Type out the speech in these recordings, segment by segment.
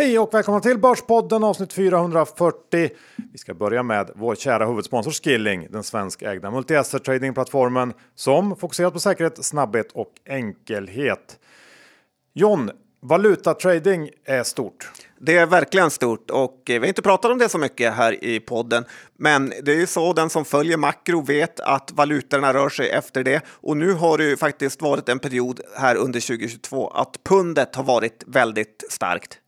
Hej och välkomna till Börspodden avsnitt 440. Vi ska börja med vår kära huvudsponsor Skilling, den svenskägda multi-asset tradingplattformen som fokuserar på säkerhet, snabbhet och enkelhet. John, valutatrading är stort. Det är verkligen stort och vi har inte pratat om det så mycket här i podden. Men det är ju så den som följer makro vet att valutorna rör sig efter det. Och nu har det ju faktiskt varit en period här under 2022 att pundet har varit väldigt starkt.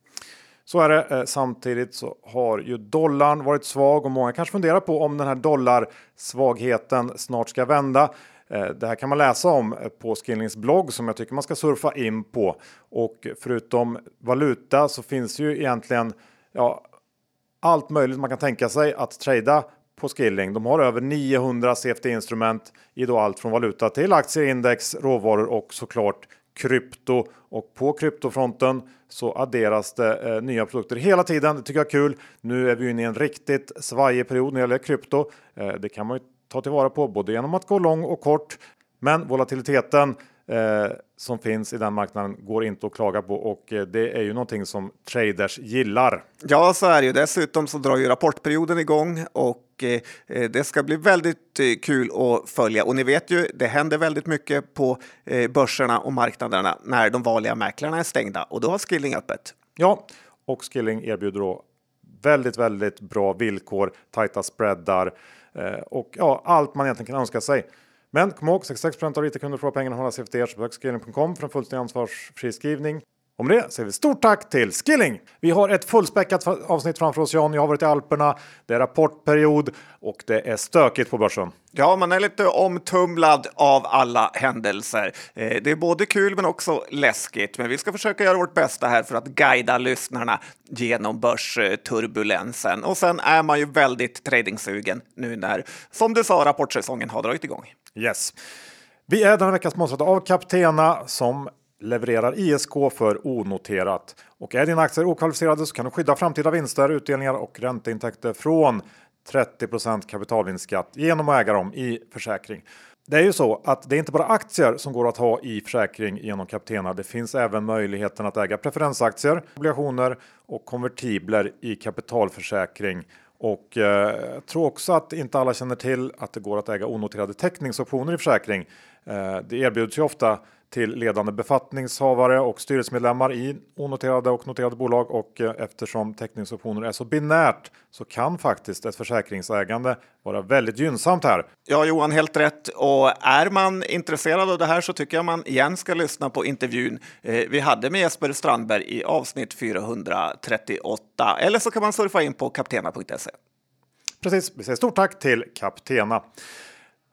Så är det. Eh, samtidigt så har ju dollarn varit svag och många kanske funderar på om den här dollarsvagheten snart ska vända. Eh, det här kan man läsa om eh, på Skillings blogg som jag tycker man ska surfa in på. Och förutom valuta så finns ju egentligen ja, allt möjligt man kan tänka sig att trada på Skilling. De har över 900 CFD-instrument i då allt från valuta till aktier, index, råvaror och såklart krypto. Och på kryptofronten så adderas det eh, nya produkter hela tiden. Det tycker jag är kul. Nu är vi inne i en riktigt svajig period när det gäller krypto. Eh, det kan man ju ta tillvara på både genom att gå lång och kort. Men volatiliteten eh, som finns i den marknaden går inte att klaga på och eh, det är ju någonting som traders gillar. Ja, så är det ju. Dessutom så drar ju rapportperioden igång och eh, eh det ska bli väldigt kul att följa. Och ni vet ju, det händer väldigt mycket på börserna och marknaderna när de vanliga mäklarna är stängda och då har Skilling öppet. Ja, och Skilling erbjuder då väldigt, väldigt bra villkor, tajta spreadar och ja, allt man egentligen kan önska sig. Men kom ihåg 66 av IT-kunder får pengarna hållas efter er. Så besök skilling.com för en fullständig ansvarsfri skrivning. Och med det säger vi stort tack till Skilling! Vi har ett fullspäckat avsnitt framför oss Jan. Jag har varit i Alperna, det är rapportperiod och det är stökigt på börsen. Ja, man är lite omtumlad av alla händelser. Eh, det är både kul men också läskigt. Men vi ska försöka göra vårt bästa här för att guida lyssnarna genom börsturbulensen. Och sen är man ju väldigt tradingsugen nu när, som du sa, rapportsäsongen har dragit igång. Yes. Vi är denna vecka sponsrade av Captena som levererar ISK för onoterat. Och är dina aktier okvalificerade så kan du skydda framtida vinster, utdelningar och ränteintäkter från 30% kapitalvinstskatt genom att äga dem i försäkring. Det är ju så att det är inte bara aktier som går att ha i försäkring genom Captena. Det finns även möjligheten att äga preferensaktier, obligationer och konvertibler i kapitalförsäkring. Och eh, jag tror också att inte alla känner till att det går att äga onoterade teckningsoptioner i försäkring. Eh, det erbjuds ju ofta till ledande befattningshavare och styrelsemedlemmar i onoterade och noterade bolag och eh, eftersom teckningsoptioner är så binärt så kan faktiskt ett försäkringsägande vara väldigt gynnsamt här. Ja, Johan, helt rätt. Och är man intresserad av det här så tycker jag man igen ska lyssna på intervjun eh, vi hade med Jesper Strandberg i avsnitt 438. Eller så kan man surfa in på kaptena.se. Precis, vi säger stort tack till Kaptena.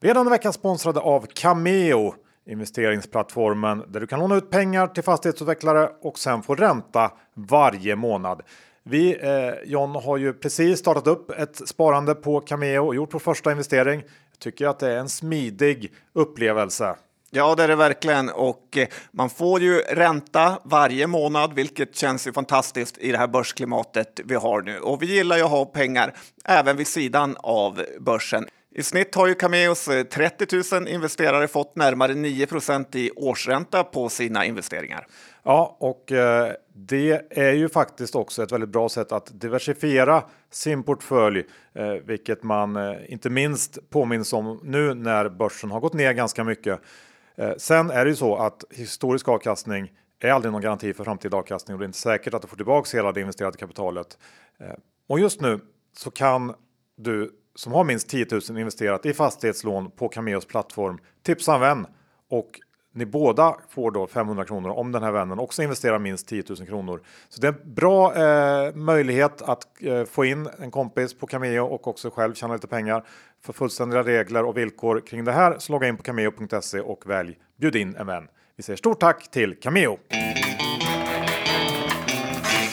Vi är denna sponsrade av Cameo investeringsplattformen där du kan låna ut pengar till fastighetsutvecklare och sen få ränta varje månad. Vi, eh, John, har ju precis startat upp ett sparande på Cameo och gjort vår första investering. Jag tycker att det är en smidig upplevelse. Ja, det är det verkligen och eh, man får ju ränta varje månad, vilket känns ju fantastiskt i det här börsklimatet vi har nu. Och vi gillar ju att ha pengar även vid sidan av börsen. I snitt har ju Cameos eh, 30 000 investerare fått närmare 9% i årsränta på sina investeringar. Ja, och eh, det är ju faktiskt också ett väldigt bra sätt att diversifiera sin portfölj, eh, vilket man eh, inte minst påminns om nu när börsen har gått ner ganska mycket. Eh, sen är det ju så att historisk avkastning är aldrig någon garanti för framtida avkastning och det är inte säkert att du får tillbaka hela det investerade kapitalet. Eh, och just nu så kan du som har minst 10 000 investerat i fastighetslån på Cameos plattform tipsa en vän och ni båda får då 500 kronor om den här vännen också investerar minst 10 000 kronor. Så det är en bra eh, möjlighet att eh, få in en kompis på Cameo och också själv tjäna lite pengar. För fullständiga regler och villkor kring det här så logga in på cameo.se och välj bjud in en vän. Vi säger stort tack till Cameo!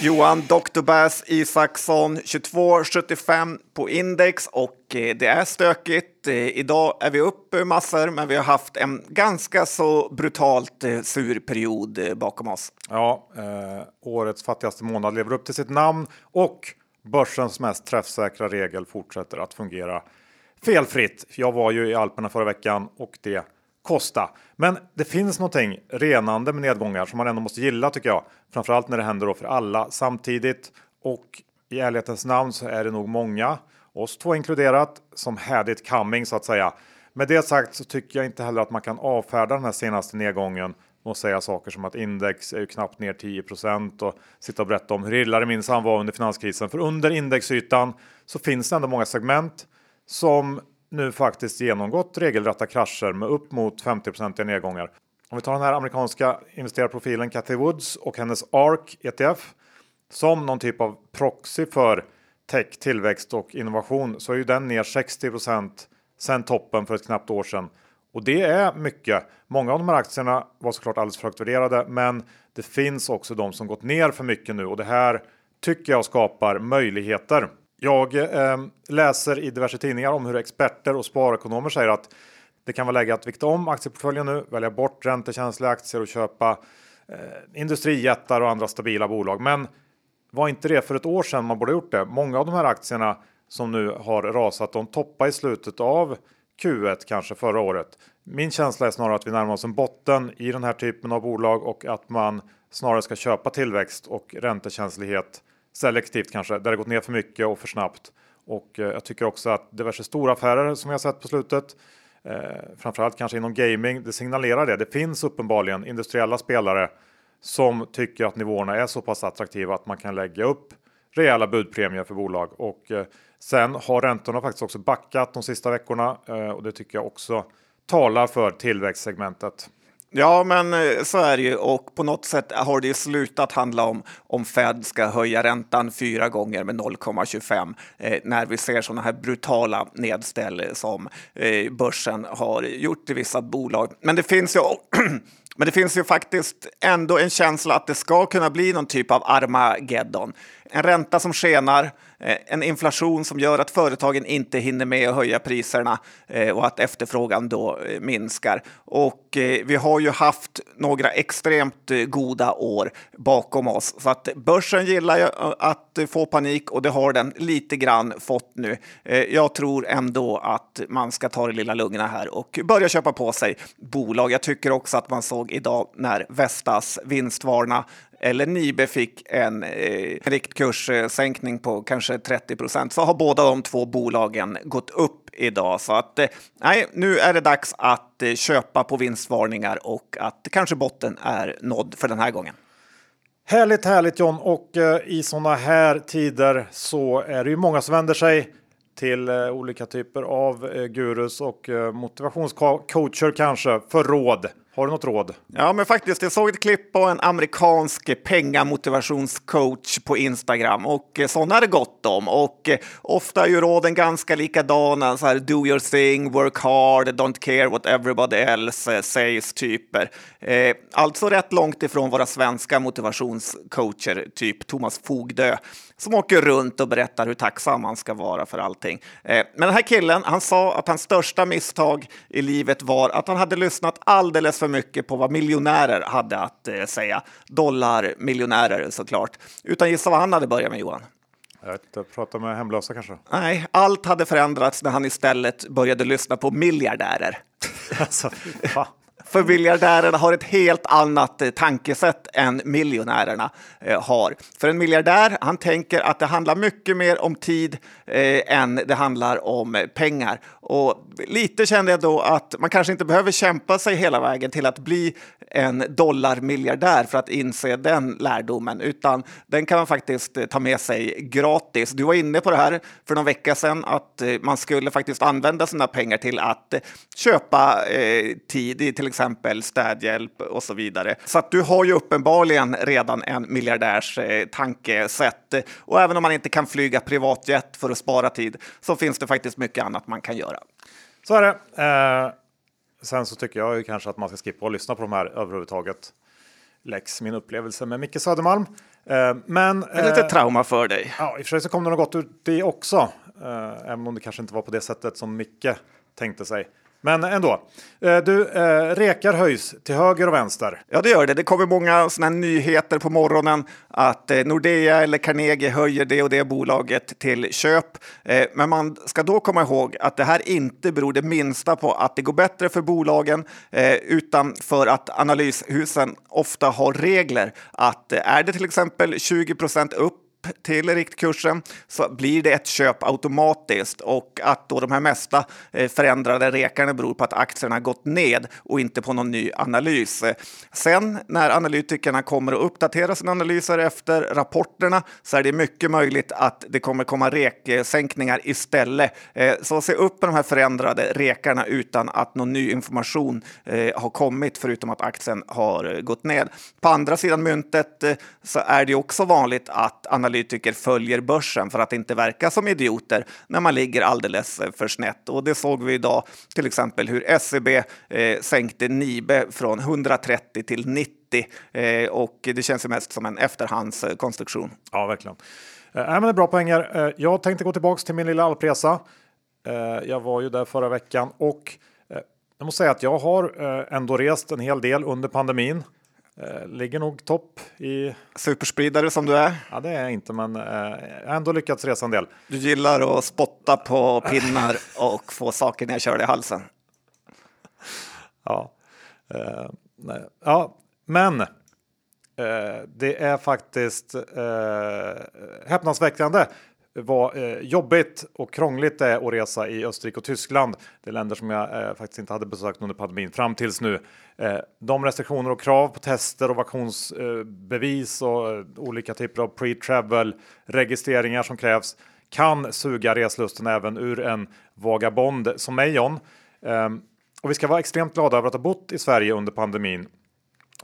Johan Dr. Bass Isaksson 22,75 på index och eh, det är stökigt. Eh, idag är vi upp eh, massor, men vi har haft en ganska så brutalt sur period bakom oss. Ja, eh, årets fattigaste månad lever upp till sitt namn och börsens mest träffsäkra regel fortsätter att fungera felfritt. Jag var ju i Alperna förra veckan och det kosta. Men det finns någonting renande med nedgångar som man ändå måste gilla tycker jag. Framförallt när det händer då för alla samtidigt. Och i ärlighetens namn så är det nog många, oss två inkluderat, som had it coming så att säga. Med det sagt så tycker jag inte heller att man kan avfärda den här senaste nedgången och säga saker som att index är ju knappt ner 10% och sitta och berätta om hur illa det minsann var under finanskrisen. För under indexytan så finns det ändå många segment som nu faktiskt genomgått regelrätta krascher med upp mot 50% nedgångar. Om vi tar den här amerikanska investerarprofilen Cathy Woods och hennes ARK ETF som någon typ av proxy för tech, tillväxt och innovation så är ju den ner 60% sen toppen för ett knappt år sedan. Och det är mycket. Många av de här aktierna var såklart alldeles för högt värderade, men det finns också de som gått ner för mycket nu och det här tycker jag skapar möjligheter. Jag eh, läser i diverse tidningar om hur experter och sparekonomer säger att det kan vara läge att vikta om aktieportföljen nu, välja bort räntekänsliga aktier och köpa eh, industrijättar och andra stabila bolag. Men var inte det för ett år sedan man borde gjort det? Många av de här aktierna som nu har rasat, de toppar i slutet av Q1 kanske förra året. Min känsla är snarare att vi närmar oss en botten i den här typen av bolag och att man snarare ska köpa tillväxt och räntekänslighet selektivt kanske, där det gått ner för mycket och för snabbt. Och eh, jag tycker också att diverse stora affärer som jag sett på slutet, eh, framförallt kanske inom gaming, det signalerar det. Det finns uppenbarligen industriella spelare som tycker att nivåerna är så pass attraktiva att man kan lägga upp rejäla budpremier för bolag. Och eh, sen har räntorna faktiskt också backat de sista veckorna eh, och det tycker jag också talar för tillväxtsegmentet. Ja, men eh, så är det ju och på något sätt har det ju slutat handla om om Fed ska höja räntan fyra gånger med 0,25 eh, när vi ser sådana här brutala nedställ som eh, börsen har gjort i vissa bolag. Men det finns ju Men det finns ju faktiskt ändå en känsla att det ska kunna bli någon typ av Armageddon. En ränta som skenar, eh, en inflation som gör att företagen inte hinner med att höja priserna eh, och att efterfrågan då eh, minskar. Och vi har ju haft några extremt goda år bakom oss så att börsen gillar ju att få panik och det har den lite grann fått nu. Jag tror ändå att man ska ta det lilla lugna här och börja köpa på sig bolag. Jag tycker också att man såg idag när Vestas vinstvarna eller Nibe fick en eh, riktkurssänkning på kanske 30 procent så har båda de två bolagen gått upp idag. Så att eh, nej, nu är det dags att eh, köpa på vinstvarningar och att kanske botten är nådd för den här gången. Härligt, härligt John! Och eh, i sådana här tider så är det ju många som vänder sig till eh, olika typer av eh, gurus och eh, motivationscoacher kanske för råd. Har du något råd? Ja, men faktiskt. Jag såg ett klipp på en amerikansk pengamotivationscoach på Instagram och eh, sådana är det gott om. Och eh, ofta är ju råden ganska likadana. Så här, do your thing, work hard, don't care what everybody else eh, says typer. alltså rätt långt ifrån våra svenska motivationscoacher, typ Thomas Fogdö som åker runt och berättar hur tacksam man ska vara för allting. Eh, men den här killen, han sa att hans största misstag i livet var att han hade lyssnat alldeles för mycket på vad miljonärer hade att eh, säga. Dollarmiljonärer såklart. Utan gissa vad han hade börjat med Johan? Jag vet inte, prata med hemlösa kanske? Nej, allt hade förändrats när han istället började lyssna på miljardärer. alltså, för miljardärerna har ett helt annat eh, tankesätt än miljonärerna eh, har. För en miljardär, han tänker att det handlar mycket mer om tid eh, än det handlar om pengar. Och lite kände jag då att man kanske inte behöver kämpa sig hela vägen till att bli en dollarmiljardär för att inse den lärdomen, utan den kan man faktiskt ta med sig gratis. Du var inne på det här för någon vecka sedan, att man skulle faktiskt använda sina pengar till att köpa tid i till exempel städhjälp och så vidare. Så att du har ju uppenbarligen redan en miljardärs eh, tankesätt. Och även om man inte kan flyga privatjet för att spara tid så finns det faktiskt mycket annat man kan göra. Så är det. Eh, sen så tycker jag ju kanske att man ska skippa och lyssna på de här överhuvudtaget. Lex min upplevelse med Micke Södermalm. Eh, men, det är lite eh, trauma för dig. Ja, i och för sig så kom det något gott ut det också. Eh, även om det kanske inte var på det sättet som Micke tänkte sig. Men ändå. Eh, du, eh, rekar höjs till höger och vänster. Ja, det gör det. Det kommer många såna nyheter på morgonen att eh, Nordea eller Carnegie höjer det och det bolaget till köp. Eh, men man ska då komma ihåg att det här inte beror det minsta på att det går bättre för bolagen, eh, utan för att analyshusen ofta har regler att eh, är det till exempel 20 procent upp till riktkursen så blir det ett köp automatiskt och att då de här mesta eh, förändrade rekarna beror på att aktierna gått ned och inte på någon ny analys. Sen när analytikerna kommer att uppdatera sina analyser efter rapporterna så är det mycket möjligt att det kommer komma reksänkningar istället. Eh, så se upp med de här förändrade rekarna utan att någon ny information eh, har kommit förutom att aktien har gått ned. På andra sidan myntet så är det också vanligt att analytikerna analytiker följer börsen för att inte verka som idioter när man ligger alldeles för snett. Och det såg vi idag, till exempel hur SEB eh, sänkte Nibe från 130 till 90 eh, och det känns ju mest som en efterhandskonstruktion. Ja, verkligen. Äh, men det är bra poänger. Eh, jag tänkte gå tillbaks till min lilla alpresa. Eh, jag var ju där förra veckan och jag måste säga att jag har ändå rest en hel del under pandemin. Eh, ligger nog topp i... Superspridare som du är? Ja, det är jag inte, men eh, jag har ändå lyckats resa en del. Du gillar att spotta på pinnar och få saker nedkörda i halsen? Ja, eh, ja men det är faktiskt häpnadsväckande vad eh, jobbigt och krångligt det är att resa i Österrike och Tyskland. Det är länder som jag eh, faktiskt inte hade besökt under pandemin fram tills nu. Eh, de restriktioner och krav på tester och vaktionsbevis eh, och eh, olika typer av pre-travel registreringar som krävs kan suga reslusten även ur en vagabond som mig John. Ehm, och vi ska vara extremt glada över att ha bott i Sverige under pandemin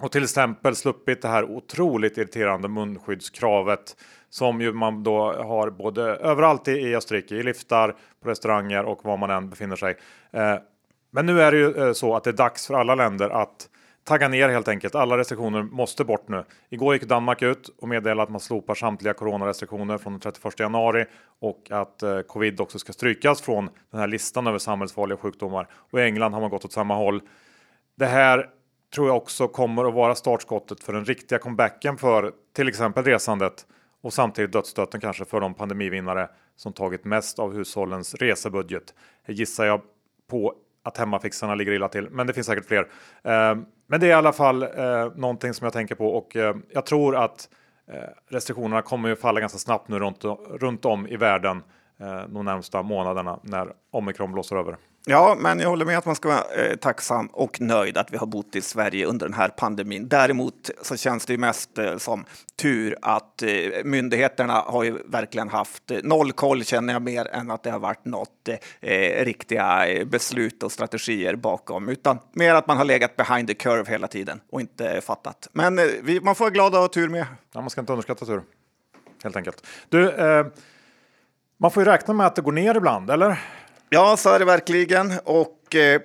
och till exempel sluppit det här otroligt irriterande munskyddskravet som ju man då har både överallt i Österrike, i liftar, på restauranger och var man än befinner sig. Eh, men nu är det ju eh, så att det är dags för alla länder att tagga ner helt enkelt. Alla restriktioner måste bort nu. Igår gick Danmark ut och meddelade att man slopar samtliga coronarestriktioner från den 31 januari och att eh, covid också ska strykas från den här listan över samhällsfarliga sjukdomar. Och i England har man gått åt samma håll. Det här tror jag också kommer att vara startskottet för den riktiga comebacken för till exempel resandet och samtidigt dödsstöten kanske för de pandemivinnare som tagit mest av hushållens resebudget. Här gissar jag på att hemmafixarna ligger illa till, men det finns säkert fler. Eh, men det är i alla fall eh, någonting som jag tänker på och eh, jag tror att restriktionerna kommer ju falla ganska snabbt nu runt, runt om i världen de närmsta månaderna när omikron blåser över. Ja, men jag håller med att man ska vara eh, tacksam och nöjd att vi har bott i Sverige under den här pandemin. Däremot så känns det ju mest eh, som tur att eh, myndigheterna har ju verkligen haft eh, noll koll känner jag mer än att det har varit något eh, eh riktiga eh, beslut och strategier bakom, utan mer att man har legat behind the curve hela tiden och inte fattat. Men eh, vi, man får vara glad att ha tur med. Ja, man ska inte underskatta tur, helt enkelt. Du, eh, man får ju räkna med att det går ner ibland, eller? Ja, så är det verkligen. Och eh,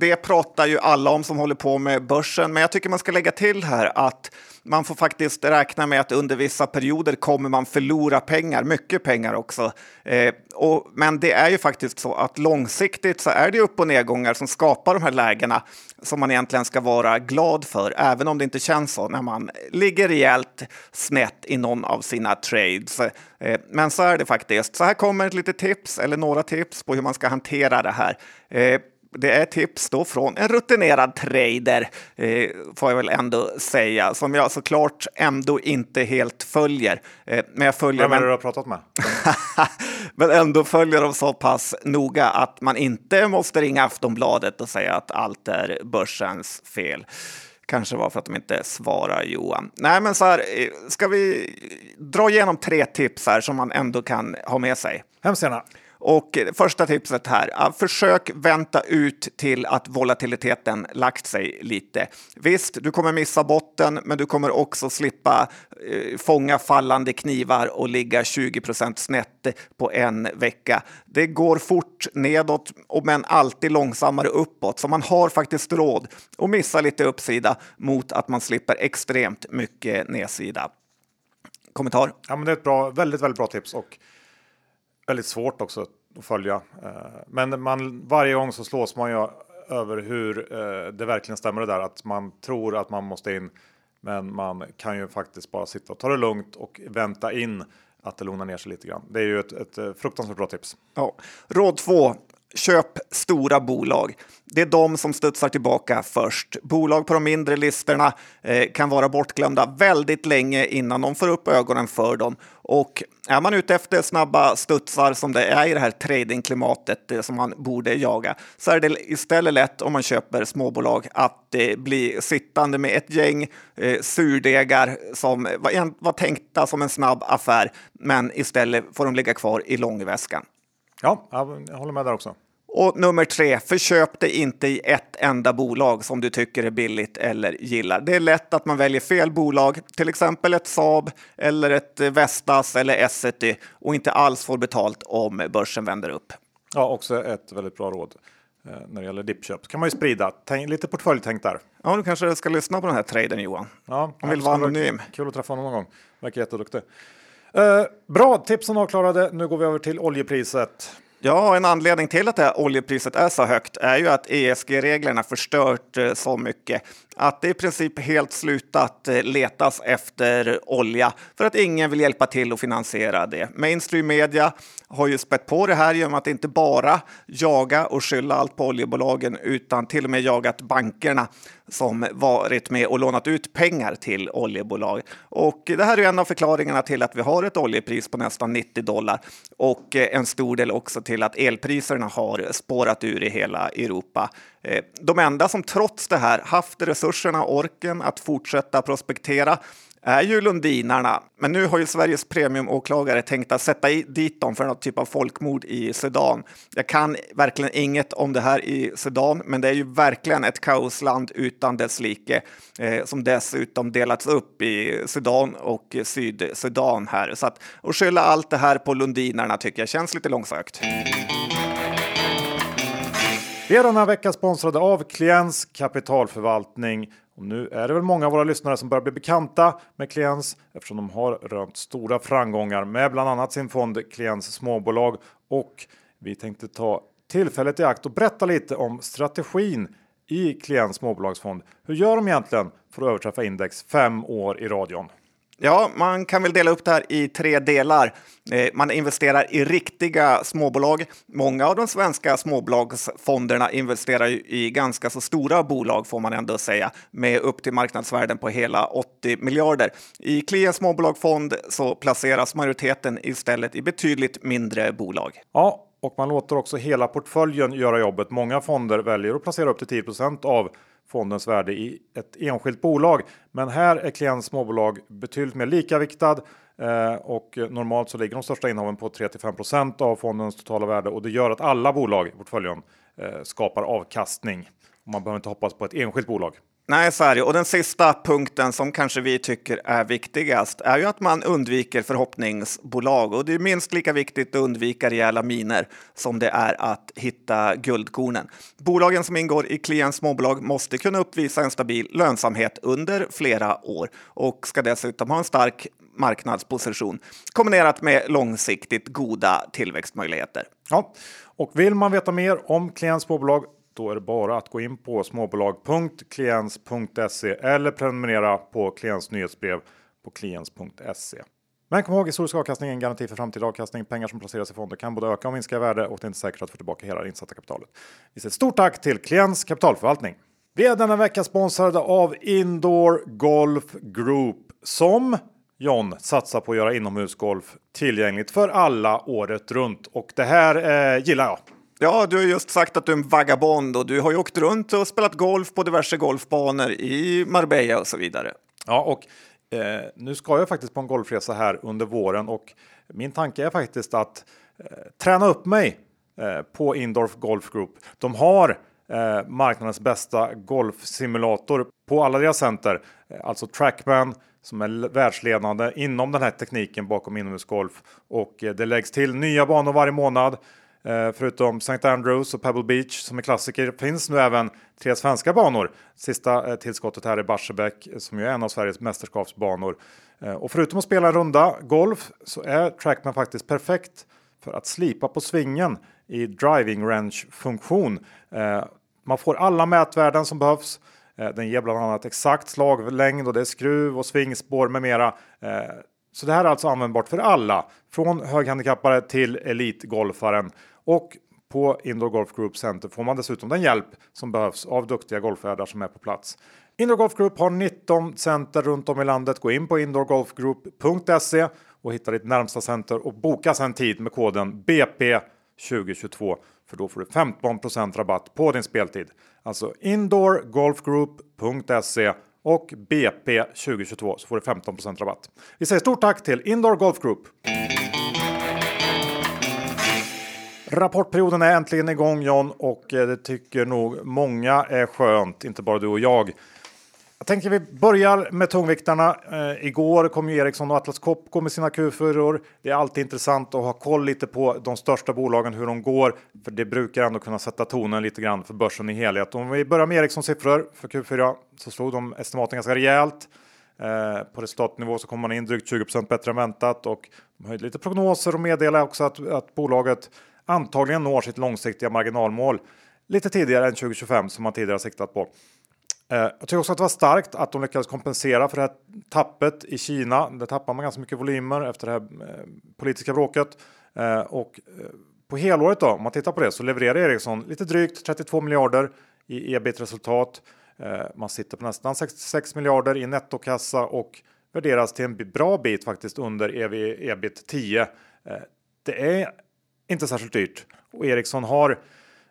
det pratar ju alla om som håller på med börsen. Men jag tycker man ska lägga till här att man får faktiskt räkna med att under vissa perioder kommer man förlora pengar, mycket pengar också. Eh, och, men det är ju faktiskt så att långsiktigt så är det upp och nedgångar som skapar de här lägena som man egentligen ska vara glad för, även om det inte känns så när man ligger rejält snett i någon av sina trades. Eh, men så är det faktiskt. Så här kommer ett litet tips, eller några tips på hur man ska hantera det här. Eh, det är tips då från en rutinerad trader, eh, får jag väl ändå säga, som jag såklart ändå inte helt följer. Eh, men jag följer... Vem är det du har pratat med? men ändå följer dem så pass noga att man inte måste ringa Aftonbladet och säga att allt är börsens fel. Kanske var för att de inte svarar Johan. Nej, men så här, eh, ska vi dra igenom tre tips här som man ändå kan ha med sig? Hemskt gärna. Och första tipset här, försök vänta ut till att volatiliteten lagt sig lite. Visst, du kommer missa botten, men du kommer också slippa eh, fånga fallande knivar och ligga 20% snett på en vecka. Det går fort nedåt, men alltid långsammare uppåt, så man har faktiskt råd att missa lite uppsida mot att man slipper extremt mycket nedsida. Kommentar? Ja, men det är ett bra, väldigt, väldigt bra tips och väldigt svårt också att följa. Eh, men man, varje gång så slås man ju över hur eh, det verkligen stämmer det där att man tror att man måste in. Men man kan ju faktiskt bara sitta och ta det lugnt och vänta in att det lugnar ner sig lite grann. Det är ju ett, ett eh, fruktansvärt bra tips. Ja. Råd 2. Köp stora bolag. Det är de som studsar tillbaka först. Bolag på de mindre listorna eh, kan vara bortglömda väldigt länge innan de får upp ögonen för dem. Och är man ute efter snabba studsar som det är i det här tradingklimatet eh, som man borde jaga så är det istället lätt om man köper småbolag att eh, bli sittande med ett gäng eh, surdegar som var, var tänkta som en snabb affär, men istället får de ligga kvar i långväskan. Ja, jag håller med där också. Och nummer tre, förköp det inte i ett enda bolag som du tycker är billigt eller gillar. Det är lätt att man väljer fel bolag, till exempel ett Saab eller ett Vestas eller Essity och inte alls får betalt om börsen vänder upp. Ja, också ett väldigt bra råd eh, när det gäller dippköp. kan man ju sprida. Tänk, lite portföljtänk där. Ja, du kanske ska lyssna på den här traden Johan. Ja, Han vill vara anonym. Kul att träffa honom någon gång. Verkar jätteduktig. Uh, bra, tipsen avklarade. Nu går vi över till oljepriset. Ja, en anledning till att det här oljepriset är så högt är ju att ESG-reglerna förstört eh, så mycket att det i princip helt slutat eh, letas efter olja för att ingen vill hjälpa till att finansiera det. Mainstream media har ju spett på det här genom att inte bara jaga och skylla allt på oljebolagen utan till och med jagat bankerna som varit med och lånat ut pengar till oljebolag. Och det här är en av förklaringarna till att vi har ett oljepris på nästan 90 dollar och eh, en stor del också till att elpriserna har spårat ur i hela Europa. Eh, de enda som trots det här haft resurserna och orken att fortsätta prospektera är ju lundinarna. Men nu har ju Sveriges premiumåklagare tänkt att sätta dit dem för något typ av folkmord i Sudan. Jag kan verkligen inget om det här i Sudan, men det är ju verkligen ett kaosland utan dess like eh, som dessutom delats upp i Sudan och Sydsudan här. Så att, att skylla allt det här på lundinarna tycker jag känns lite långsökt. Vi är denna vecka sponsrade av Kliens kapitalförvaltning. Och nu är det väl många av våra lyssnare som börjar bli bekanta med Kliens eftersom de har rönt stora framgångar med bland annat sin fond Kliens småbolag. Och vi tänkte ta tillfället i akt och berätta lite om strategin i Kliens småbolagsfond. Hur gör de egentligen för att överträffa index fem år i radion? Ja, man kan väl dela upp det här i tre delar. Eh, man investerar i riktiga småbolag. Många av de svenska småbolagsfonderna investerar i ganska så stora bolag får man ändå säga med upp till marknadsvärden på hela 80 miljarder. I Klia småbolagsfond så placeras majoriteten istället i betydligt mindre bolag. Ja, och man låter också hela portföljen göra jobbet. Många fonder väljer att placera upp till 10% av fondens värde i ett enskilt bolag. Men här är klients småbolag betydligt mer likaviktad eh, och normalt så ligger de största innehaven på 3 5 av fondens totala värde och det gör att alla bolag i portföljen eh, skapar avkastning. Man behöver inte hoppas på ett enskilt bolag. Nej, så är det. Och den sista punkten som kanske vi tycker är viktigast är ju att man undviker förhoppningsbolag. Och det är minst lika viktigt att undvika rejäla miner som det är att hitta guldkornen. Bolagen som ingår i klients småbolag måste kunna uppvisa en stabil lönsamhet under flera år och ska dessutom ha en stark marknadsposition kombinerat med långsiktigt goda tillväxtmöjligheter. Ja, och vill man veta mer om klients småbolag då är det bara att gå in på småbolag.kliens.se eller prenumerera på Kliens nyhetsbrev på kliens.se. Men kom ihåg, historisk avkastning är en garanti för framtida avkastning. Pengar som placeras i fonder kan både öka och minska i värde och det är inte säkert att få tillbaka hela det insatta kapitalet. Vi säger stort tack till Kliens kapitalförvaltning. Vi är denna vecka sponsrade av Indoor Golf Group som John satsar på att göra inomhusgolf tillgängligt för alla året runt och det här eh, gillar jag. Ja, du har just sagt att du är en vagabond och du har ju åkt runt och spelat golf på diverse golfbanor i Marbella och så vidare. Ja, och eh, nu ska jag faktiskt på en golfresa här under våren och min tanke är faktiskt att eh, träna upp mig eh, på Indorf Golf Group. De har eh, marknadens bästa golfsimulator på alla deras center, eh, alltså Trackman som är världsledande inom den här tekniken bakom inomhusgolf och eh, det läggs till nya banor varje månad. Eh, förutom St. Andrews och Pebble Beach som är klassiker finns nu även tre svenska banor. Sista eh, tillskottet här är Barsebäck som ju är en av Sveriges mästerskapsbanor. Eh, och förutom att spela en runda golf så är Trackman faktiskt perfekt för att slipa på svingen i driving range funktion. Man får alla mätvärden som behövs. Den ger bland annat exakt slaglängd och det är skruv och svingspår med mera. Så det här är alltså användbart för alla, från höghandikappade till elitgolfaren. Och på Indoor Golf Group Center får man dessutom den hjälp som behövs av duktiga golfvärdar som är på plats. Indoor Golf Group har 19 center runt om i landet. Gå in på indoorgolfgroup.se och hitta ditt närmsta center och boka sen tid med koden BP 2022 för då får du 15% rabatt på din speltid. Alltså indoorgolfgroup.se och BP 2022 så får du 15% rabatt. Vi säger stort tack till Indoor Golf Group. Rapportperioden är äntligen igång John och eh, det tycker nog många är skönt, inte bara du och jag. Jag tänker vi börjar med tungviktarna. Eh, igår kom ju Ericsson och Atlas Copco med sina Q4. Det är alltid intressant att ha koll lite på de största bolagen, hur de går. För det brukar ändå kunna sätta tonen lite grann för börsen i helhet. Om vi börjar med Ericssons siffror för Q4 så slog de estimaten ganska rejält. Eh, på resultatnivå så kom man in drygt 20% bättre än väntat och de höjde lite prognoser och meddelade också att, att bolaget antagligen når sitt långsiktiga marginalmål lite tidigare än 2025 som man tidigare siktat på. Eh, jag tycker också att det var starkt att de lyckades kompensera för det här tappet i Kina. Där tappar man ganska mycket volymer efter det här eh, politiska bråket. Eh, och på helåret då, om man tittar på det, så levererar Ericsson lite drygt 32 miljarder i ebit-resultat. Man sitter på nästan 66 miljarder i nettokassa och värderas till en bra bit faktiskt under EV, ebit 10. Det är inte särskilt dyrt och Ericsson har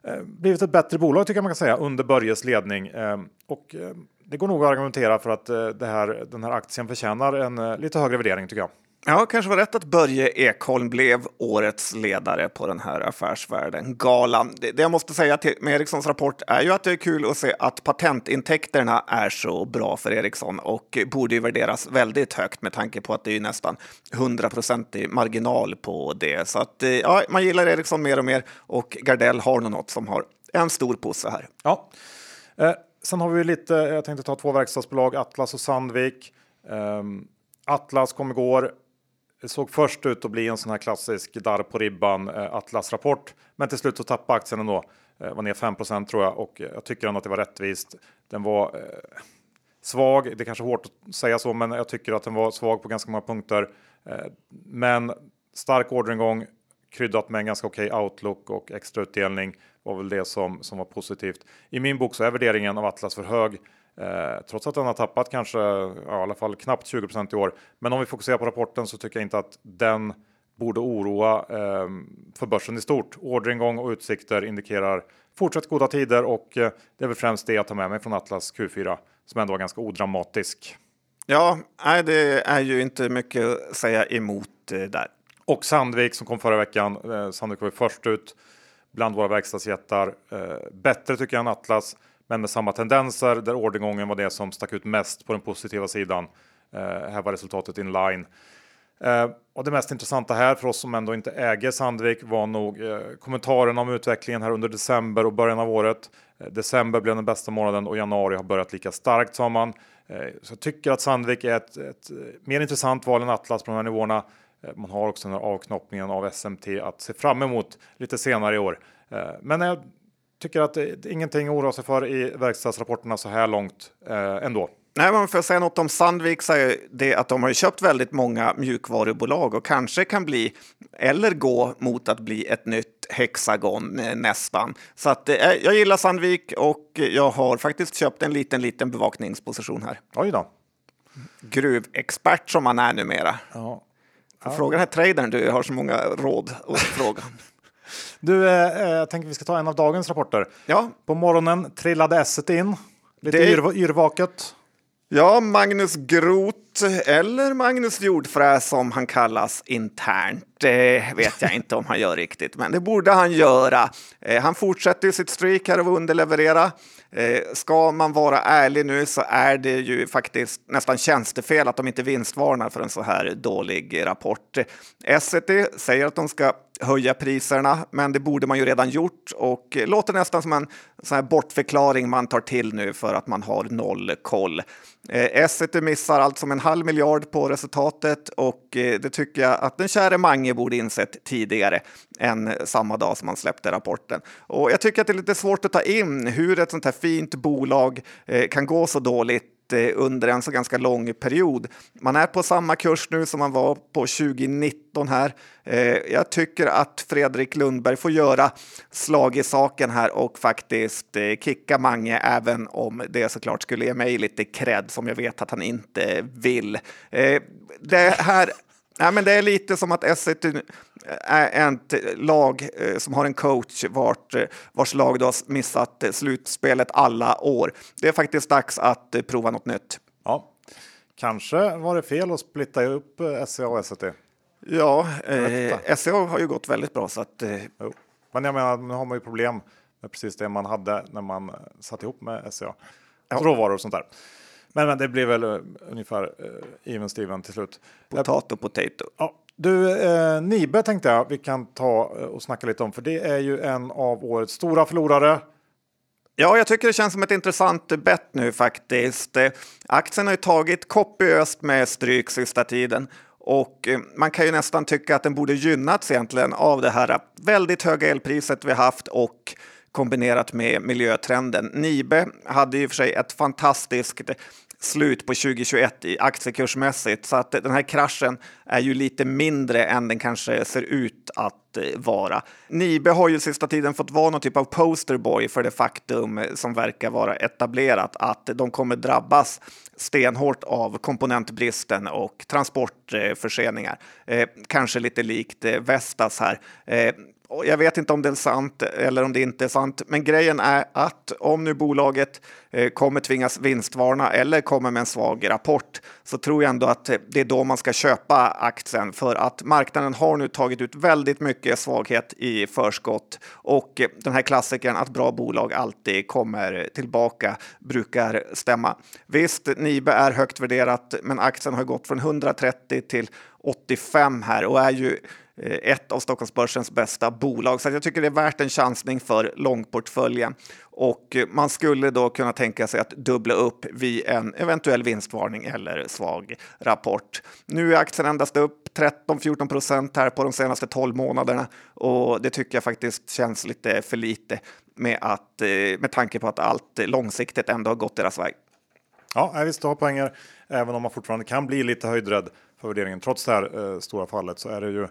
eh, blivit ett bättre bolag tycker jag man kan säga under Börjes ledning. Eh, och eh, det går nog att argumentera för att det här, den här aktien förtjänar en lite högre värdering tycker jag. Ja, kanske var rätt att Börje Ekholm blev årets ledare på den här Affärsvärlden-galan. Det, det jag måste säga till, med Ericssons rapport är ju att det är kul att se att patentintäkterna är så bra för Ericsson och borde ju värderas väldigt högt med tanke på att det är nästan 100 i marginal på det. Så att eh, ja, man gillar Ericsson mer och mer och Gardell har nog något som har en stor posse här. Ja, eh, sen har vi lite. Jag tänkte ta två verkstadsbolag, Atlas och Sandvik. Eh, Atlas kom igår såg först ut att bli en sån här klassisk darr på ribban eh, Atlas-rapport, men till slut så tappade aktien ändå. Eh, var ner 5% tror jag och eh, jag tycker ändå att det var rättvist. Den var eh, svag. Det är kanske hårt att säga så, men jag tycker att den var svag på ganska många punkter. Eh, men stark orderingång kryddat med en ganska okej okay outlook och extra utdelning var väl det som, som var positivt. I min bok så är värderingen av Atlas för hög. Eh, trots att den har tappat kanske ja, i alla fall knappt 20% i år. Men om vi fokuserar på rapporten så tycker jag inte att den borde oroa eh, för börsen i stort. Orderingång och utsikter indikerar fortsatt goda tider och eh, det är väl främst det jag tar med mig från Atlas Q4 som ändå var ganska odramatisk. Ja, nej, det är ju inte mycket att säga emot eh, där. Och Sandvik som kom förra veckan. Eh, Sandvik var först ut bland våra verkstadsjättar. Bättre tycker jag än Atlas men med samma tendenser där orderingången var det som stack ut mest på den positiva sidan. Eh, här var resultatet in line. Eh, och det mest intressanta här för oss som ändå inte äger Sandvik var nog eh, kommentarerna om utvecklingen här under december och början av året. Eh, december blev den bästa månaden och januari har börjat lika starkt sa man. Eh, så jag tycker att Sandvik är ett, ett eh, mer intressant val än Atlas på de här nivåerna. Eh, man har också den här avknoppningen av SMT att se fram emot lite senare i år. Eh, men tycker att det ingenting att oroa sig för i verkstadsrapporterna så här långt eh, ändå. Nej, men för att säga något om Sandvik så är det att de har köpt väldigt många mjukvarubolag och kanske kan bli eller gå mot att bli ett nytt Hexagon eh, nästan. Så att eh, jag gillar Sandvik och jag har faktiskt köpt en liten, liten bevakningsposition här. Oj då. Gruvexpert som man är numera. Ja. Ja. Fråga den här tradern, du har så många råd och fråga. Du, eh, eh, jag tänker vi ska ta en av dagens rapporter. Ja. På morgonen trillade Esset in. Lite det... yr yrvaket. Ja, Magnus Groth, eller Magnus Jordfräs som han kallas internt. Det vet jag inte om han gör riktigt, men det borde han göra. Eh, han fortsätter sitt streak här och underleverera. Eh, ska man vara ärlig nu så är det ju faktiskt nästan tjänstefel att de inte vinstvarnar för en så här dålig rapport. Essity säger att de ska höja priserna, men det borde man ju redan gjort och låter nästan som en sån här bortförklaring man tar till nu för att man har noll koll. Eh, Essity missar allt som en halv miljard på resultatet och eh, det tycker jag att den käre Mange Borde insett tidigare än samma dag som man släppte rapporten. Och jag tycker att det är lite svårt att ta in hur ett sånt här fint bolag eh, kan gå så dåligt eh, under en så ganska lång period. Man är på samma kurs nu som man var på 2019 här. Eh, jag tycker att Fredrik Lundberg får göra slag i saken här och faktiskt kicka Mange, även om det såklart skulle ge mig lite cred som jag vet att han inte vill. Det här Nej, men det är lite som att S1 är ett lag eh, som har en coach vart, eh, vars lag då har missat slutspelet alla år. Det är faktiskt dags att eh, prova något nytt. Ja, kanske var det fel att splitta upp SCA och S1. Ja, eh, SCA har ju gått väldigt bra så att. Eh... Men jag menar, nu har man ju problem med precis det man hade när man satt ihop med SCA. Ja. Råvaror och sånt där. Men, men det blir väl uh, ungefär uh, even Steven till slut. Potato, potato. Ja. Du, eh, Nibe tänkte jag vi kan ta och snacka lite om, för det är ju en av årets stora förlorare. Ja, jag tycker det känns som ett intressant bett nu faktiskt. Aktien har ju tagit kopiöst med stryk sista tiden och man kan ju nästan tycka att den borde gynnats egentligen av det här väldigt höga elpriset vi haft och kombinerat med miljötrenden. Nibe hade ju för sig ett fantastiskt slut på 2021 i aktiekursmässigt så att den här kraschen är ju lite mindre än den kanske ser ut att eh, vara. Nibe har ju sista tiden fått vara någon typ av posterboy för det faktum som verkar vara etablerat att de kommer drabbas stenhårt av komponentbristen och transportförseningar. Eh, kanske lite likt eh, Vestas här. Eh, jag vet inte om det är sant eller om det inte är sant, men grejen är att om nu bolaget eh, kommer tvingas vinstvarna eller kommer med en svag rapport så tror jag ändå att eh, det är då man ska köpa aktien för att marknaden har nu tagit ut väldigt mycket svaghet i förskott och eh, den här klassikern att bra bolag alltid kommer tillbaka brukar stämma. Visst, Nibe är högt värderat, men aktien har gått från 130 till 85 här och är ju Eh, ett av Stockholmsbörsens bästa bolag. Så jag tycker det är värt en chansning för långportföljen. Och eh, man skulle då kunna tänka sig att dubbla upp vid en eventuell vinstvarning eller svag rapport. Nu är aktien endast upp 13-14 procent här på de senaste 12 månaderna och det tycker jag faktiskt känns lite för lite med, att, eh, med tanke på att allt långsiktigt ändå har gått deras väg. Ja, visst, du har poänger. Även om man fortfarande kan bli lite höjdrädd för värderingen. Trots det här eh, stora fallet så är det ju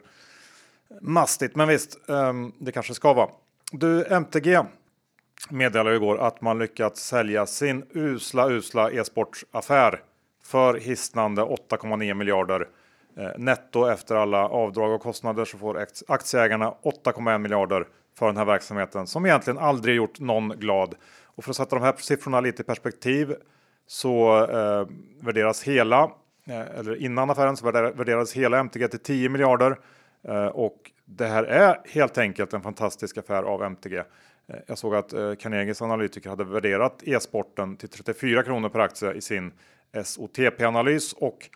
mastigt, men visst, um, det kanske ska vara. Du, MTG meddelade igår att man lyckats sälja sin usla, usla e-sportaffär för hisnande 8,9 miljarder eh, netto efter alla avdrag och kostnader så får aktieägarna 8,1 miljarder för den här verksamheten som egentligen aldrig gjort någon glad. Och för att sätta de här siffrorna lite i perspektiv så eh, värderas hela, eh, eller innan affären så värderades hela MTG till 10 miljarder Eh, och det här är helt enkelt en fantastisk affär av MTG. Eh, jag såg att eh, Carnegies analytiker hade värderat e-sporten till 34 kronor per aktie i sin SOTP-analys och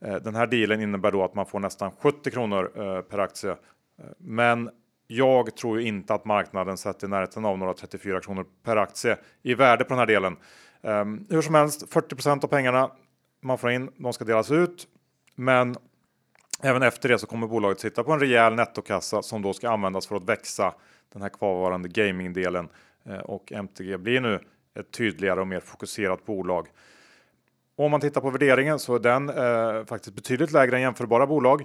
den här dealen innebär då att man får nästan 70 kronor per aktie. Men jag tror inte att marknaden sätter i närheten av några 34 kronor per aktie i värde på den här delen. Ehm, hur som helst, 40% av pengarna man får in, de ska delas ut. Men Även efter det så kommer bolaget sitta på en rejäl nettokassa som då ska användas för att växa den här kvarvarande gamingdelen eh, och MTG blir nu ett tydligare och mer fokuserat bolag. Om man tittar på värderingen så är den eh, faktiskt betydligt lägre än jämförbara bolag.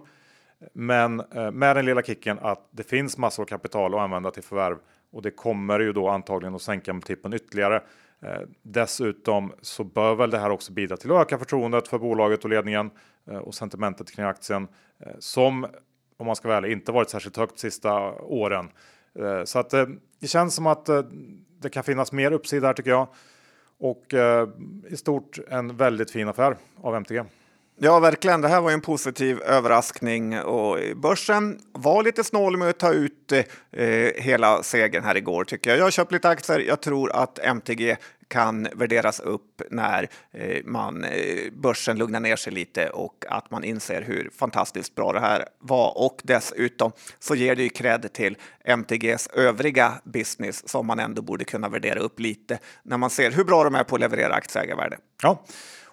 Men eh, med den lilla kicken att det finns massor av kapital att använda till förvärv och det kommer ju då antagligen att sänka multipeln ytterligare. Eh, dessutom så bör väl det här också bidra till att öka förtroendet för bolaget och ledningen eh, och sentimentet kring aktien eh, som om man ska vara ärlig inte varit särskilt högt sista åren. Så att det känns som att det kan finnas mer uppsida här tycker jag. Och i stort en väldigt fin affär av MTG. Ja, verkligen. Det här var en positiv överraskning och börsen var lite snål med att ta ut eh, hela segern här igår tycker jag. Jag har köpt lite aktier. Jag tror att MTG kan värderas upp när eh, man, eh, börsen lugnar ner sig lite och att man inser hur fantastiskt bra det här var. Och dessutom så ger det ju cred till MTGs övriga business som man ändå borde kunna värdera upp lite när man ser hur bra de är på att leverera aktieägarvärde. Ja.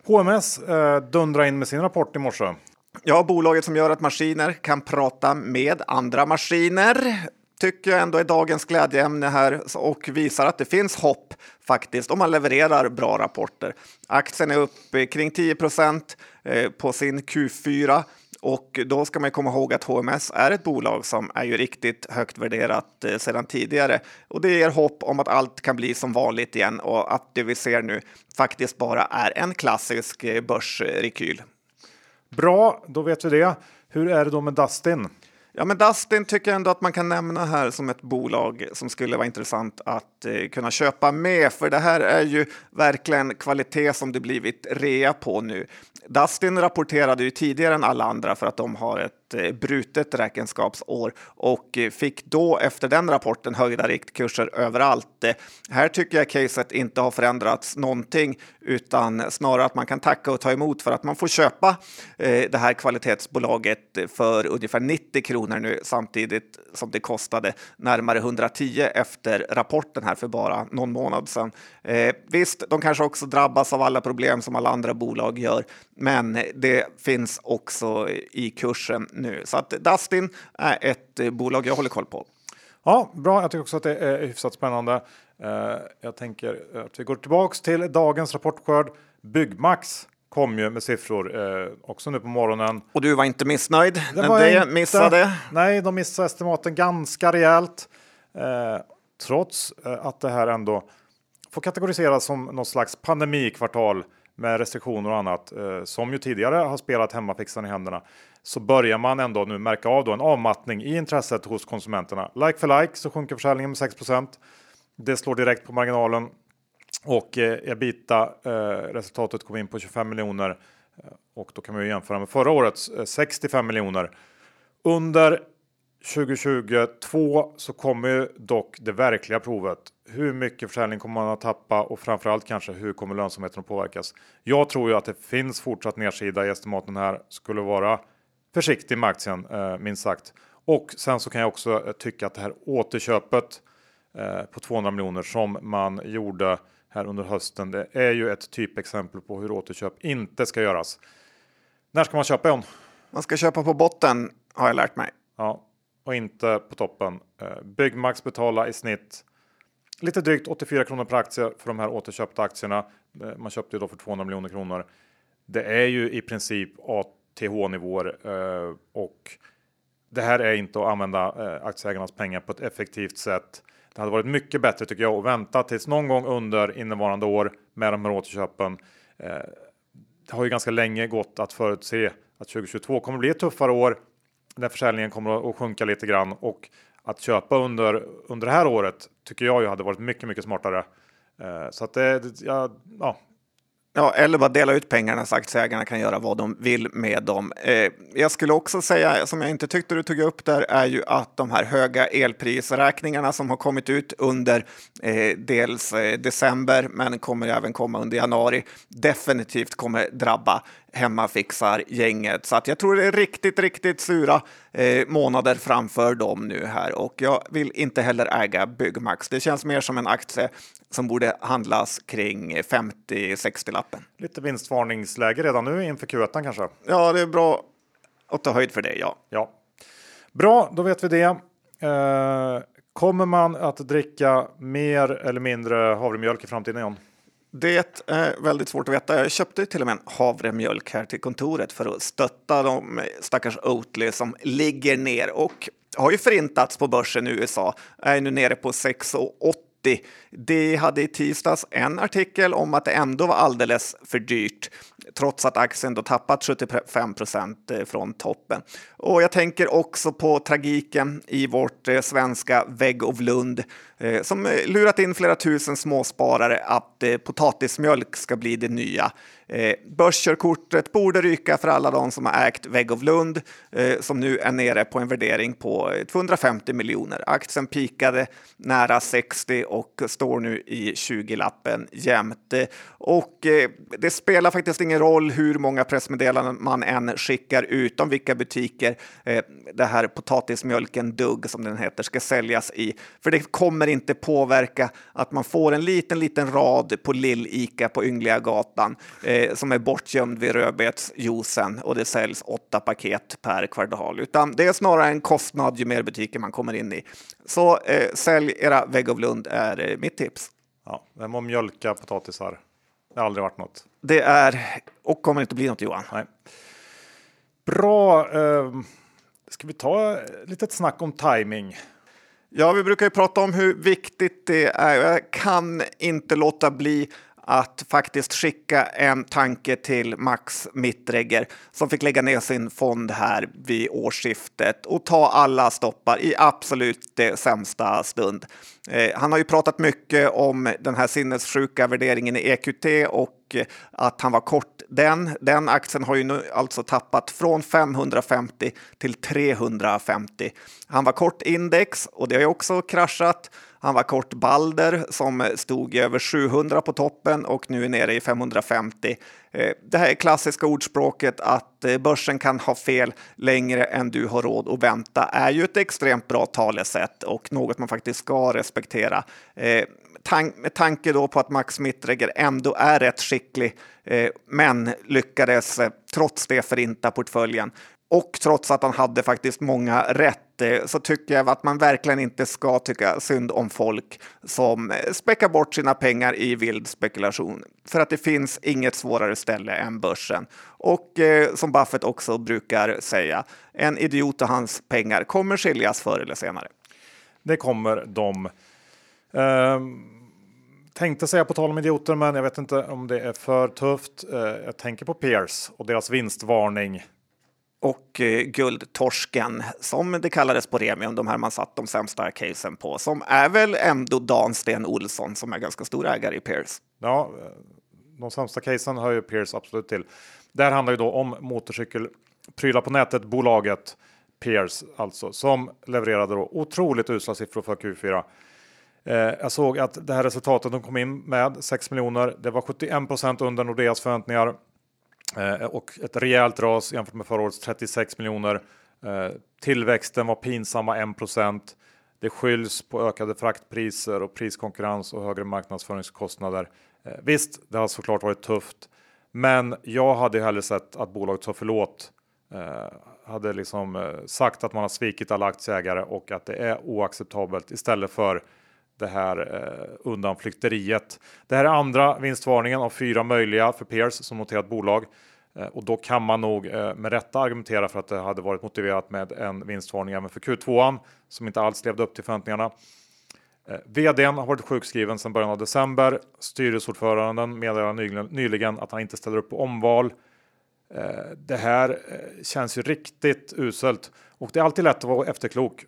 HMS eh, in med sin rapport i morse. Ja, bolaget som gör att maskiner kan prata med andra maskiner tycker jag ändå är dagens glädjeämne här och visar att det finns hopp faktiskt om man levererar bra rapporter. Aktien är upp kring 10 procent eh, på sin Q4 och då ska man komma ihåg att HMS är ett bolag som är ju riktigt högt värderat eh, sedan tidigare. Och det ger hopp om att allt kan bli som vanligt igen och att det vi ser nu faktiskt bara är en klassisk eh, börsrekyl. Bra, då vet vi det. Hur är det då med Dustin? Ja, men Dustin tycker jag ändå att man kan nämna här som ett bolag som skulle vara intressant att eh, kunna köpa med, för det här är ju verkligen kvalitet som det blivit rea på nu. Dustin rapporterade ju tidigare än alla andra för att de har ett Eh, brutet räkenskapsår och eh, fick då efter den rapporten höjda riktkurser överallt. Eh, här tycker jag caset inte har förändrats någonting utan snarare att man kan tacka och ta emot för att man får köpa eh, det här kvalitetsbolaget för ungefär 90 kronor nu samtidigt som det kostade närmare 110 efter rapporten här för bara någon månad sedan. Eh, visst, de kanske också drabbas av alla problem som alla andra bolag gör, men det finns också i kursen nu. Så att Dustin är ett eh, bolag jag håller koll på. Ja, bra. Jag tycker också att det är hyfsat spännande. Eh, jag tänker att vi går tillbaks till dagens rapportskörd. Byggmax kom ju med siffror eh, också nu på morgonen. Och du var inte missnöjd det när det inte, missade? Nej, de missade estimaten ganska rejält. trots att det här ändå får kategoriseras som någon slags pandemikvartal med restriktioner och annat eh, som ju tidigare har spelat hemmafixaren i händerna så börjar man ändå nu märka av då en avmattning i intresset hos konsumenterna. Like för like så sjunker försäljningen med 6% Det slår direkt på marginalen och eh, ebita eh, resultatet kom in på 25 miljoner eh, och då kan man ju jämföra med förra årets eh, 65 miljoner. Under 2022 så kommer ju dock det verkliga provet. Hur mycket försäljning kommer man att tappa och framförallt kanske hur kommer lönsamheten att påverkas? Jag tror ju att det finns fortsatt nedsida i estimaten här skulle vara försiktig med aktien eh, minst sagt. Och sen så kan jag också eh, tycka att det här återköpet eh, på 200 miljoner som man gjorde här under hösten. Det är ju ett typexempel på hur återköp inte ska göras. När ska man köpa John? Man ska köpa på botten har jag lärt mig. Ja, och inte på toppen. Eh, Byggmax betala i snitt lite drygt 84 kronor per aktie för de här återköpta aktierna. Eh, man köpte ju då för 200 miljoner kronor. Det är ju i princip ATH nivåer eh, och det här är inte att använda aktieägarnas pengar på ett effektivt sätt. Det hade varit mycket bättre tycker jag att vänta tills någon gång under innevarande år med de här återköpen. Eh, det har ju ganska länge gått att förutse att 2022 kommer bli ett tuffare år där försäljningen kommer att sjunka lite grann och att köpa under under det här året tycker jag ju hade varit mycket, mycket smartare. Eh, så att det, ja, ja, Ja, eller bara dela ut pengarna så aktieägarna kan göra vad de vill med dem. Eh, jag skulle också säga, som jag inte tyckte du tog upp där, är ju att de här höga elprisräkningarna som har kommit ut under eh, dels eh, december, men kommer även komma under januari, definitivt kommer drabba hemmafixar gänget. Så att jag tror det är riktigt, riktigt sura eh, månader framför dem nu här och jag vill inte heller äga Byggmax. Det känns mer som en aktie som borde handlas kring 50-60 lappen. Lite vinstvarningsläge redan nu inför Q1 kanske? Ja, det är bra att ta höjd för det, ja. ja. Bra, då vet vi det. Eh, kommer man att dricka mer eller mindre havremjölk i framtiden John? Det är väldigt svårt att veta. Jag köpte till och med en havremjölk här till kontoret för att stötta de stackars Oatly som ligger ner och har ju förintats på börsen i USA. Är nu nere på 6,80 det hade i tisdags en artikel om att det ändå var alldeles för dyrt trots att aktien då tappat 75 procent från toppen. Och jag tänker också på tragiken i vårt svenska Vägg of Lund som lurat in flera tusen småsparare att potatismjölk ska bli det nya. Eh, börskörkortet borde ryka för alla de som har ägt Veg of Lund eh, som nu är nere på en värdering på eh, 250 miljoner. Aktien pikade nära 60 och står nu i 20-lappen jämte. Och eh, det spelar faktiskt ingen roll hur många pressmeddelanden man än skickar ut om vilka butiker eh, det här potatismjölken Dugg som den heter ska säljas i. För det kommer inte påverka att man får en liten, liten rad på Lill-Ica på Yngliga gatan eh, som är bortgömd vid rödbetsjuicen och det säljs åtta paket per kvartal, utan det är snarare en kostnad ju mer butiker man kommer in i. Så eh, sälj era Vägg av Lund är eh, mitt tips. Ja, med att mjölka potatisar. Det har aldrig varit något. Det är och kommer inte bli något Johan. Nej. Bra. Eh, ska vi ta ett litet snack om timing? Ja, vi brukar ju prata om hur viktigt det är. Jag kan inte låta bli att faktiskt skicka en tanke till Max Mittregger som fick lägga ner sin fond här vid årsskiftet och ta alla stoppar i absolut det sämsta stund. Eh, han har ju pratat mycket om den här sinnessjuka värderingen i EQT och att han var kort den. Den aktien har ju nu alltså tappat från 550 till 350. Han var kort index och det har ju också kraschat. Han var kort Balder som stod i över 700 på toppen och nu är nere i 550. Eh, det här är klassiska ordspråket att eh, börsen kan ha fel längre än du har råd att vänta är ju ett extremt bra talesätt och något man faktiskt ska respektera. Eh, med tanke då på att Max Mittregger ändå är rätt skicklig men lyckades trots det förinta portföljen. Och trots att han hade faktiskt många rätt så tycker jag att man verkligen inte ska tycka synd om folk som späckar bort sina pengar i vild spekulation. För att det finns inget svårare ställe än börsen. Och eh, som Buffett också brukar säga, en idiot och hans pengar kommer skiljas förr eller senare. Det kommer de. Um tänkte säga på tal om idioter, men jag vet inte om det är för tufft. Eh, jag tänker på Pears och deras vinstvarning och eh, guldtorsken som det kallades på Remium, de här man satt de sämsta casen på, som är väl ändå Dan Sten Olsson som är ganska stor ägare i Pierce. Ja, eh, de sämsta casen hör ju Pierce absolut till. Det här handlar ju då om motorcykelprylar på nätet bolaget Pierce alltså som levererade då otroligt usla siffror för Q4. Eh, jag såg att det här resultatet de kom in med 6 miljoner. Det var 71 procent under Nordeas förväntningar. Eh, och ett rejält ras jämfört med förra årets 36 miljoner. Eh, tillväxten var pinsamma 1% Det skylls på ökade fraktpriser och priskonkurrens och högre marknadsföringskostnader. Eh, visst, det har såklart varit tufft, men jag hade hellre sett att bolaget sa förlåt. Hade liksom sagt att man har svikit alla aktieägare och att det är oacceptabelt istället för det här eh, undanflykteriet. Det här är andra vinstvarningen av fyra möjliga för Peers som noterat bolag. Eh, och då kan man nog eh, med rätta argumentera för att det hade varit motiverat med en vinstvarning även för Q2 som inte alls levde upp till förväntningarna. Eh, VDn har varit sjukskriven sedan början av december. Styrelseordföranden meddelade nyligen att han inte ställer upp på omval. Eh, det här eh, känns ju riktigt uselt och det är alltid lätt att vara efterklok.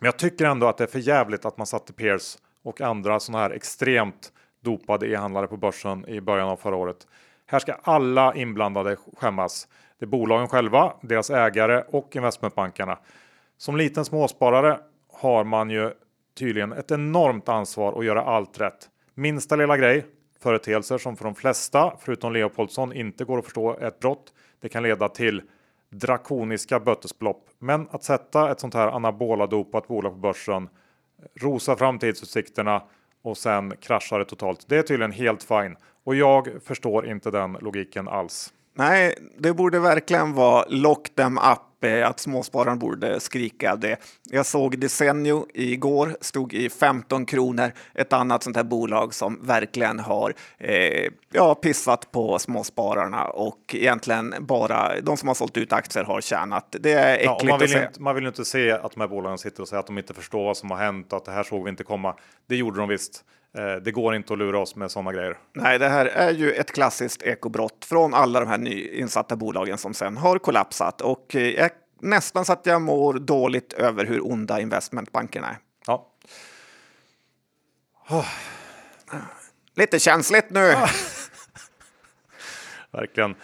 Men jag tycker ändå att det är för jävligt att man satte Pierce och andra sådana här extremt dopade e-handlare på börsen i början av förra året. Här ska alla inblandade skämmas. Det är bolagen själva, deras ägare och investmentbankerna. Som liten småsparare har man ju tydligen ett enormt ansvar att göra allt rätt. Minsta lilla grej, företeelser som för de flesta, förutom Leopoldsson, inte går att förstå ett brott. Det kan leda till drakoniska bötesbelopp. Men att sätta ett sånt här anabola dopat bolag på börsen, rosa framtidsutsikterna och sen kraschar det totalt. Det är tydligen helt fine och jag förstår inte den logiken alls. Nej, det borde verkligen vara lock them up att småspararen borde skrika det. Jag såg Desenio igår, stod i 15 kronor. Ett annat sånt här bolag som verkligen har eh, ja, pissat på småspararna och egentligen bara de som har sålt ut aktier har tjänat. Det är äckligt ja, man, vill att se. Inte, man vill inte se att de här bolagen sitter och säger att de inte förstår vad som har hänt och att det här såg vi inte komma. Det gjorde de visst. Eh, det går inte att lura oss med sådana grejer. Nej, det här är ju ett klassiskt ekobrott från alla de här nyinsatta bolagen som sen har kollapsat och eh, nästan så att jag mår dåligt över hur onda investmentbankerna är. Ja. Oh. Lite känsligt nu. Verkligen.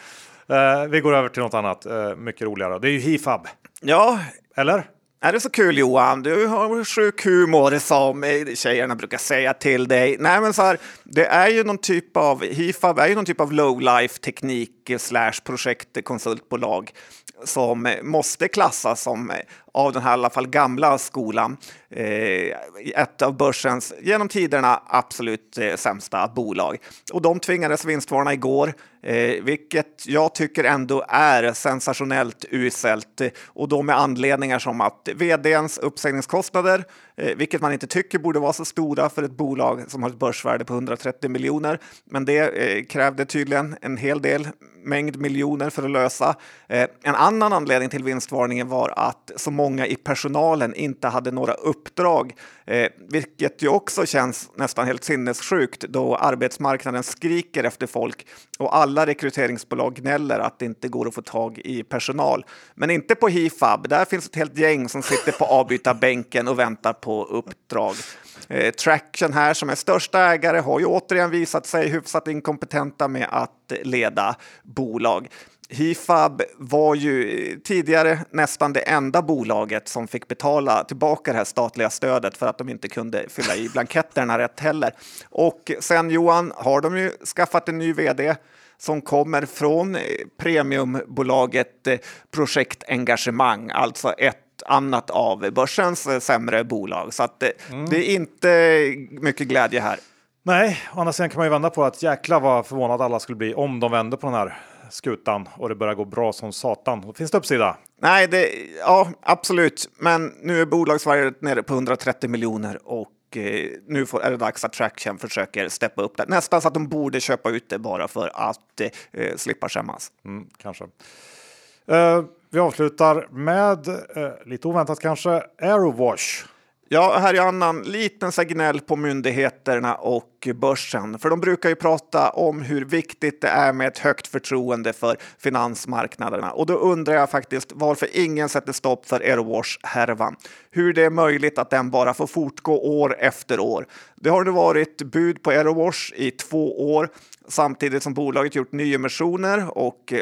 Eh, vi går över till något annat, eh, mycket roligare. Det är ju Hifab. Ja. Eller? Är det så kul Johan? Du har sjuk humor som tjejerna brukar säga till dig. Nej, men så här, det är ju någon typ av, Hifab är ju någon typ av low life teknik slash projektkonsultbolag som måste klassas som av den här i alla fall gamla skolan. Eh, ett av börsens genom tiderna absolut eh, sämsta bolag. Och de tvingades vinstvarna igår, eh, vilket jag tycker ändå är sensationellt uselt. Eh, och då med anledningar som att vdns uppsägningskostnader, eh, vilket man inte tycker borde vara så stora för ett bolag som har ett börsvärde på 130 miljoner. Men det eh, krävde tydligen en hel del mängd miljoner för att lösa. Eh, en annan anledning till vinstvarningen var att så många många i personalen inte hade några uppdrag, eh, vilket ju också känns nästan helt sinnessjukt då arbetsmarknaden skriker efter folk och alla rekryteringsbolag gnäller att det inte går att få tag i personal. Men inte på Hifab. Där finns ett helt gäng som sitter på avbytarbänken och väntar på uppdrag. Eh, Traction här som är största ägare har ju återigen visat sig hyfsat inkompetenta med att leda bolag. Hifab var ju tidigare nästan det enda bolaget som fick betala tillbaka det här statliga stödet för att de inte kunde fylla i blanketterna rätt heller. Och sen Johan har de ju skaffat en ny vd som kommer från premiumbolaget Projektengagemang, alltså ett annat av börsens sämre bolag. Så att det, mm. det är inte mycket glädje här. Nej, å andra sidan kan man ju vända på att jäkla vad förvånad alla skulle bli om de vände på den här skutan och det börjar gå bra som satan. Då finns det uppsida. Nej, det, ja absolut. Men nu är bolagsvärdet nere på 130 miljoner och eh, nu får, är det dags att Traction försöker steppa upp det. Nästan så att de borde köpa ut det bara för att eh, slippa skämmas. Mm, kanske. Uh, vi avslutar med, uh, lite oväntat kanske, Aerowash. Ja, här är annan liten signal på myndigheterna och börsen. För de brukar ju prata om hur viktigt det är med ett högt förtroende för finansmarknaderna. Och då undrar jag faktiskt varför ingen sätter stopp för Aerowash-härvan. Hur det är möjligt att den bara får fortgå år efter år. Det har nu varit bud på Aerowash i två år samtidigt som bolaget gjort nyemissioner och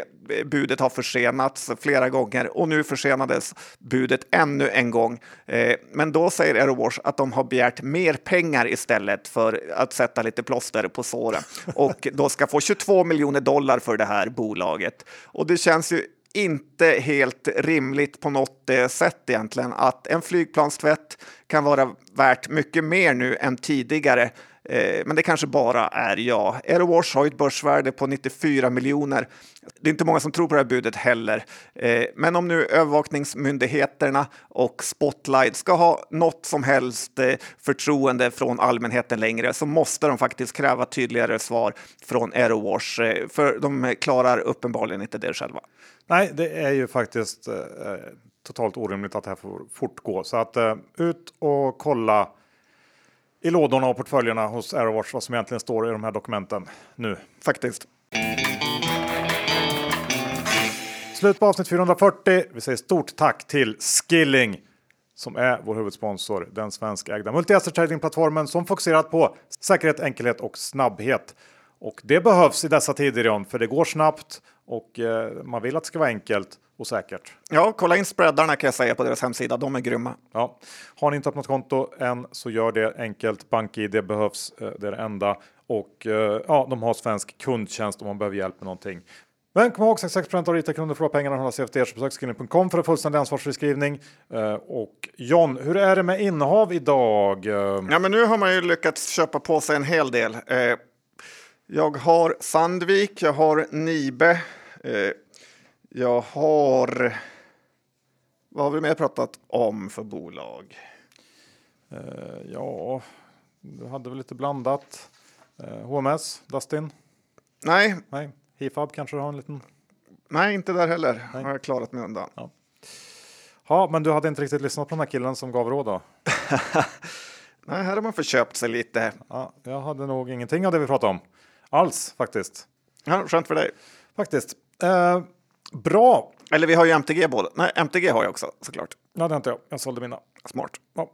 budet har försenats flera gånger och nu försenades budet ännu en gång. Eh, men då säger Aerowash att de har begärt mer pengar istället för att sätta lite plåster på såren och då ska få 22 miljoner dollar för det här bolaget. Och det känns ju inte helt rimligt på något eh, sätt egentligen att en flygplanstvätt kan vara värt mycket mer nu än tidigare Eh, men det kanske bara är jag. Aerowash har ett börsvärde på 94 miljoner. Det är inte många som tror på det här budet heller. Eh, men om nu övervakningsmyndigheterna och Spotlight ska ha något som helst eh, förtroende från allmänheten längre så måste de faktiskt kräva tydligare svar från Aerowash, för de klarar uppenbarligen inte det själva. Nej, det är ju faktiskt eh, totalt orimligt att det här får fortgå. Så att eh, ut och kolla i lådorna och portföljerna hos AirWatch vad som egentligen står i de här dokumenten nu. Faktiskt. Slut på avsnitt 440. Vi säger stort tack till Skilling som är vår huvudsponsor, den svenskägda multi-asset tradingplattformen som fokuserat på säkerhet, enkelhet och snabbhet. Och det behövs i dessa tider John, för det går snabbt och eh, man vill att det ska vara enkelt och säkert. Ja, kolla in spreadarna kan jag säga på deras hemsida. De är grymma. Ja. Har ni inte öppnat konto än så gör det enkelt. BankID behövs. Eh, det är det enda och eh, ja, de har svensk kundtjänst om man behöver hjälp med någonting. Men kom ihåg 66 av retailkunder förlorar pengarna sig efter besök skilling.com för en fullständig ansvarsfriskrivning. Uh, och John, hur är det med innehav idag? Ja, men nu har man ju lyckats köpa på sig en hel del. Jag har Sandvik, jag har Nibe, jag har... Vad har vi mer pratat om för bolag? Uh, ja, du hade väl lite blandat. Uh, HMS, Dustin? Nej. Nej. Hifab kanske du har en liten? Nej, inte där heller. Nej. har jag klarat mig undan. Ja. ja, men du hade inte riktigt lyssnat på den här killen som gav råd då? Nej, här har man förköpt sig lite. Ja, jag hade nog ingenting av det vi pratade om. Alls faktiskt. Ja, skönt för dig. Faktiskt. Uh, Bra! Eller vi har ju MTG båda. Nej, MTG har jag också såklart. Ja, det har inte jag. Jag sålde mina. Smart. Ja.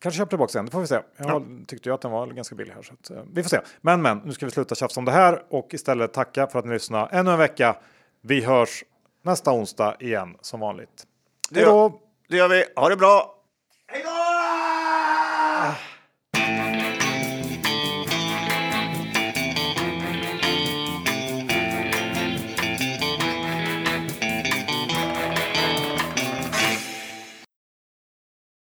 Kanske köper tillbaka den, det får vi se. Jag ja. tyckte ju att den var ganska billig här. Så att, uh, vi får se. Men men, nu ska vi sluta tjafsa om det här och istället tacka för att ni lyssnade ännu en vecka. Vi hörs nästa onsdag igen som vanligt. Hej då! Det gör vi. Ha det bra!